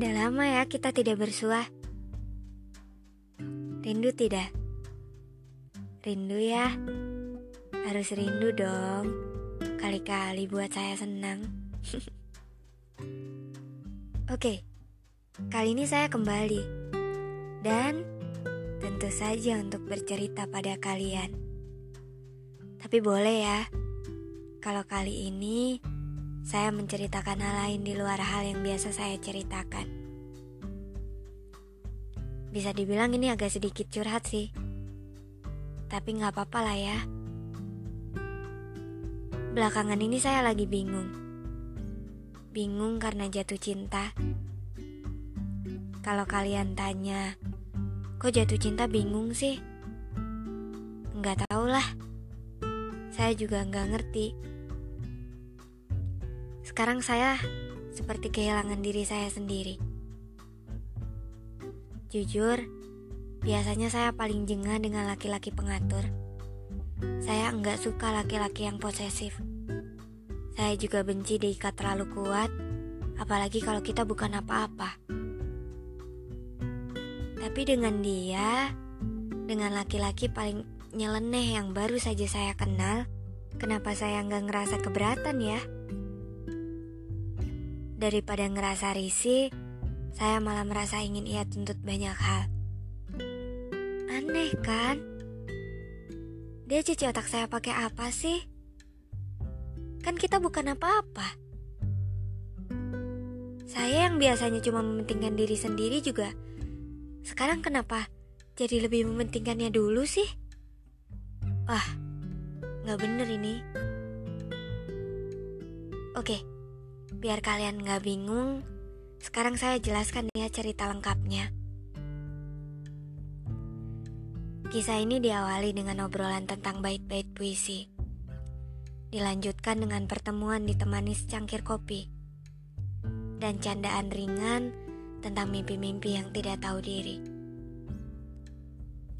Udah lama ya kita tidak bersuah. Rindu tidak? Rindu ya? Harus rindu dong. Kali-kali buat saya senang. Oke, kali ini saya kembali. Dan tentu saja untuk bercerita pada kalian. Tapi boleh ya, kalau kali ini saya menceritakan hal lain di luar hal yang biasa saya ceritakan. Bisa dibilang ini agak sedikit curhat sih. Tapi nggak apa-apa lah ya. Belakangan ini saya lagi bingung. Bingung karena jatuh cinta. Kalau kalian tanya, kok jatuh cinta bingung sih? Nggak tahu lah. Saya juga nggak ngerti sekarang saya seperti kehilangan diri saya sendiri. Jujur, biasanya saya paling jengah dengan laki-laki pengatur. Saya enggak suka laki-laki yang posesif. Saya juga benci diikat terlalu kuat, apalagi kalau kita bukan apa-apa. Tapi dengan dia, dengan laki-laki paling nyeleneh yang baru saja saya kenal, kenapa saya nggak ngerasa keberatan ya? Daripada ngerasa risih, saya malah merasa ingin ia tuntut banyak hal. Aneh kan? Dia cuci otak saya pakai apa sih? Kan kita bukan apa-apa. Saya yang biasanya cuma mementingkan diri sendiri juga, sekarang kenapa jadi lebih mementingkannya dulu sih? Wah, nggak bener ini. Oke, Biar kalian gak bingung, sekarang saya jelaskan ya cerita lengkapnya. Kisah ini diawali dengan obrolan tentang bait-bait puisi. Dilanjutkan dengan pertemuan ditemani secangkir kopi. Dan candaan ringan tentang mimpi-mimpi yang tidak tahu diri.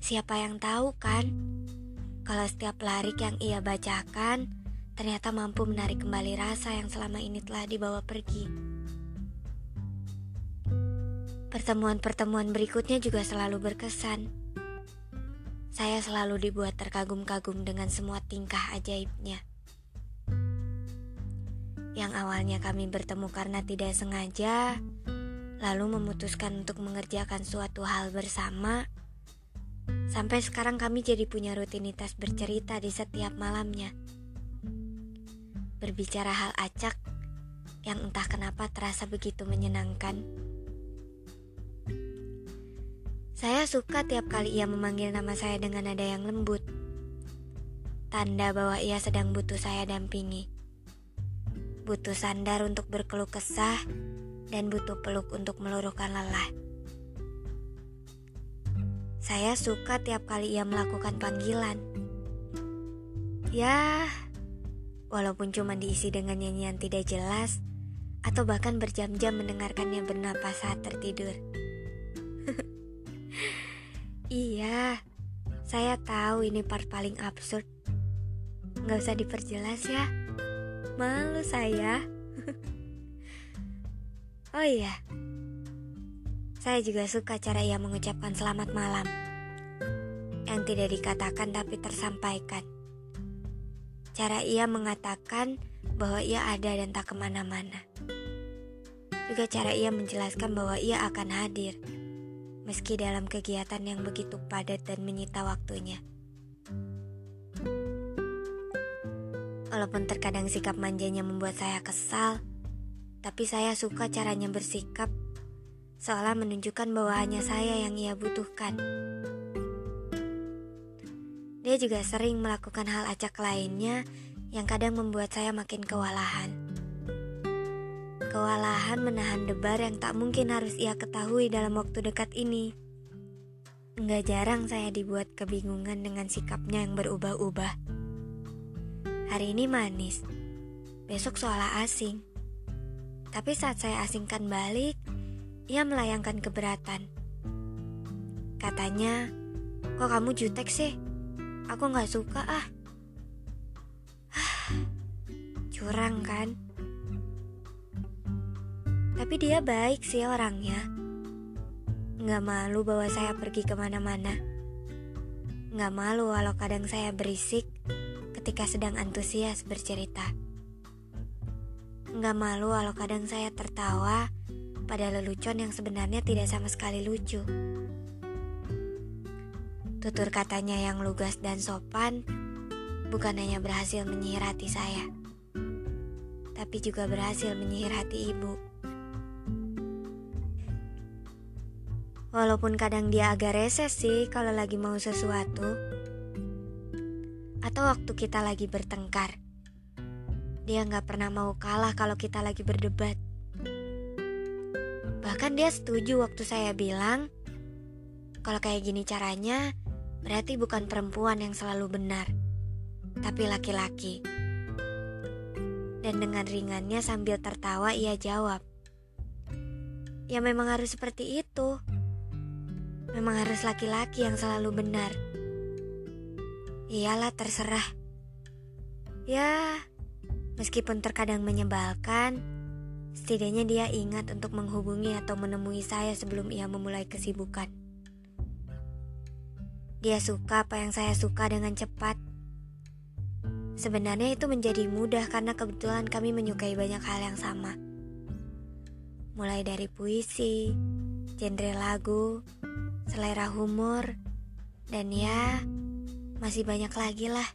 Siapa yang tahu kan? Kalau setiap larik yang ia bacakan ternyata mampu menarik kembali rasa yang selama ini telah dibawa pergi. Pertemuan-pertemuan berikutnya juga selalu berkesan. Saya selalu dibuat terkagum-kagum dengan semua tingkah ajaibnya. Yang awalnya kami bertemu karena tidak sengaja, lalu memutuskan untuk mengerjakan suatu hal bersama. Sampai sekarang kami jadi punya rutinitas bercerita di setiap malamnya berbicara hal acak yang entah kenapa terasa begitu menyenangkan. Saya suka tiap kali ia memanggil nama saya dengan nada yang lembut. Tanda bahwa ia sedang butuh saya dampingi. Butuh sandar untuk berkeluh kesah dan butuh peluk untuk meluruhkan lelah. Saya suka tiap kali ia melakukan panggilan. Ya, walaupun cuma diisi dengan nyanyian tidak jelas atau bahkan berjam-jam mendengarkannya bernapas saat tertidur. iya, saya tahu ini part paling absurd. Nggak usah diperjelas ya. Malu saya. oh iya, saya juga suka cara ia mengucapkan selamat malam. Yang tidak dikatakan tapi tersampaikan. Cara ia mengatakan bahwa ia ada dan tak ke mana-mana. Juga cara ia menjelaskan bahwa ia akan hadir, meski dalam kegiatan yang begitu padat dan menyita waktunya. Walaupun terkadang sikap manjanya membuat saya kesal, tapi saya suka caranya bersikap seolah menunjukkan bahwa hanya saya yang ia butuhkan. Dia juga sering melakukan hal acak lainnya yang kadang membuat saya makin kewalahan. Kewalahan menahan debar yang tak mungkin harus ia ketahui dalam waktu dekat ini. Enggak jarang saya dibuat kebingungan dengan sikapnya yang berubah-ubah. Hari ini manis, besok seolah asing. Tapi saat saya asingkan balik, ia melayangkan keberatan. Katanya, kok kamu jutek sih? Aku gak suka ah. Curang kan? Tapi dia baik sih orangnya. Nggak malu bawa saya pergi ke mana-mana. Nggak malu walau kadang saya berisik ketika sedang antusias bercerita. Nggak malu walau kadang saya tertawa pada lelucon yang sebenarnya tidak sama sekali lucu. Tutur katanya yang lugas dan sopan bukan hanya berhasil menyihir hati saya, tapi juga berhasil menyihir hati ibu. Walaupun kadang dia agak reses sih kalau lagi mau sesuatu, atau waktu kita lagi bertengkar. Dia nggak pernah mau kalah kalau kita lagi berdebat. Bahkan dia setuju waktu saya bilang, kalau kayak gini caranya, berarti bukan perempuan yang selalu benar, tapi laki-laki. Dan dengan ringannya sambil tertawa ia jawab, "Ya memang harus seperti itu. Memang harus laki-laki yang selalu benar." Iyalah terserah. Ya, meskipun terkadang menyebalkan, setidaknya dia ingat untuk menghubungi atau menemui saya sebelum ia memulai kesibukan. Dia suka apa yang saya suka dengan cepat. Sebenarnya itu menjadi mudah karena kebetulan kami menyukai banyak hal yang sama. Mulai dari puisi, genre lagu, selera humor, dan ya masih banyak lagi lah.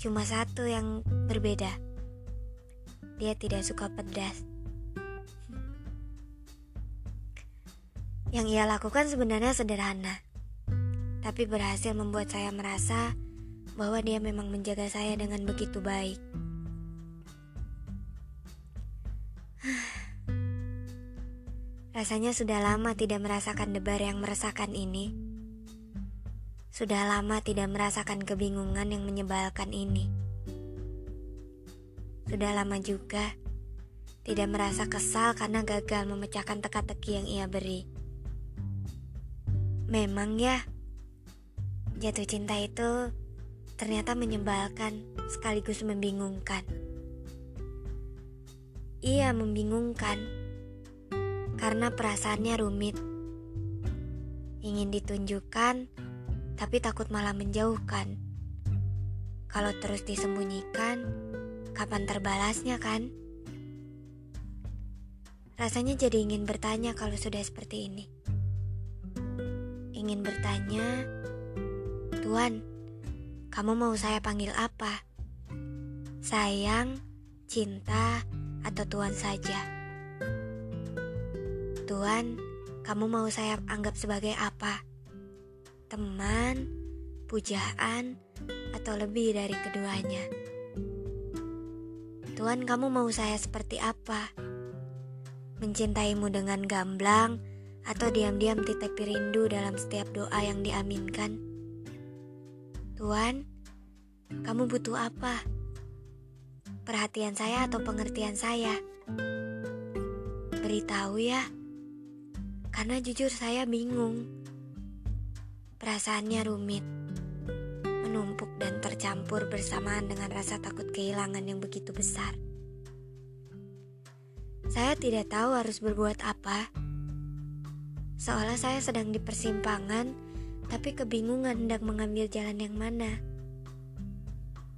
Cuma satu yang berbeda. Dia tidak suka pedas. Yang ia lakukan sebenarnya sederhana tapi berhasil membuat saya merasa bahwa dia memang menjaga saya dengan begitu baik. Rasanya sudah lama tidak merasakan debar yang meresahkan ini. Sudah lama tidak merasakan kebingungan yang menyebalkan ini. Sudah lama juga tidak merasa kesal karena gagal memecahkan teka-teki yang ia beri. Memang ya, Jatuh cinta itu ternyata menyebalkan sekaligus membingungkan. Ia membingungkan karena perasaannya rumit. Ingin ditunjukkan, tapi takut malah menjauhkan. Kalau terus disembunyikan, kapan terbalasnya kan? Rasanya jadi ingin bertanya kalau sudah seperti ini. Ingin bertanya, Tuan, kamu mau saya panggil apa? Sayang, cinta, atau Tuan saja? Tuan, kamu mau saya anggap sebagai apa? Teman, pujaan, atau lebih dari keduanya? Tuan, kamu mau saya seperti apa? Mencintaimu dengan gamblang, atau diam-diam titip rindu dalam setiap doa yang diaminkan? Tuan, kamu butuh apa? Perhatian saya atau pengertian saya? Beritahu ya, karena jujur saya bingung. Perasaannya rumit, menumpuk dan tercampur bersamaan dengan rasa takut kehilangan yang begitu besar. Saya tidak tahu harus berbuat apa. Seolah saya sedang di persimpangan tapi kebingungan hendak mengambil jalan yang mana.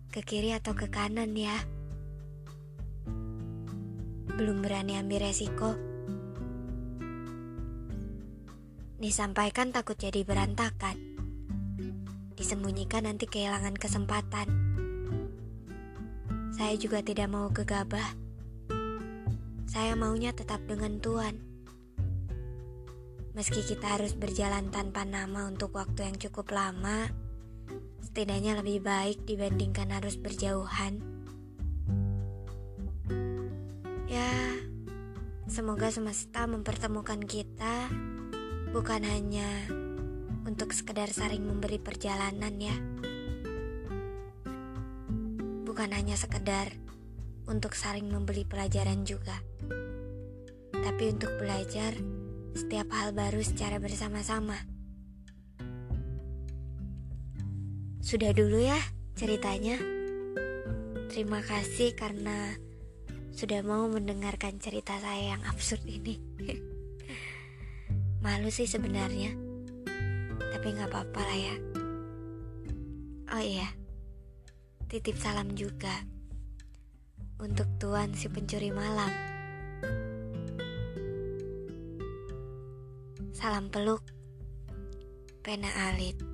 Ke kiri atau ke kanan ya. Belum berani ambil resiko. Disampaikan takut jadi berantakan. Disembunyikan nanti kehilangan kesempatan. Saya juga tidak mau gegabah. Saya maunya tetap dengan Tuhan. Meski kita harus berjalan tanpa nama untuk waktu yang cukup lama, setidaknya lebih baik dibandingkan harus berjauhan. Ya, semoga semesta mempertemukan kita bukan hanya untuk sekedar saling memberi perjalanan ya. Bukan hanya sekedar untuk saling membeli pelajaran juga. Tapi untuk belajar setiap hal baru secara bersama-sama. Sudah dulu ya ceritanya. Terima kasih karena sudah mau mendengarkan cerita saya yang absurd ini. Malu sih sebenarnya, tapi nggak apa-apa lah ya. Oh iya, titip salam juga untuk Tuan si pencuri malam. Salam peluk, pena alit.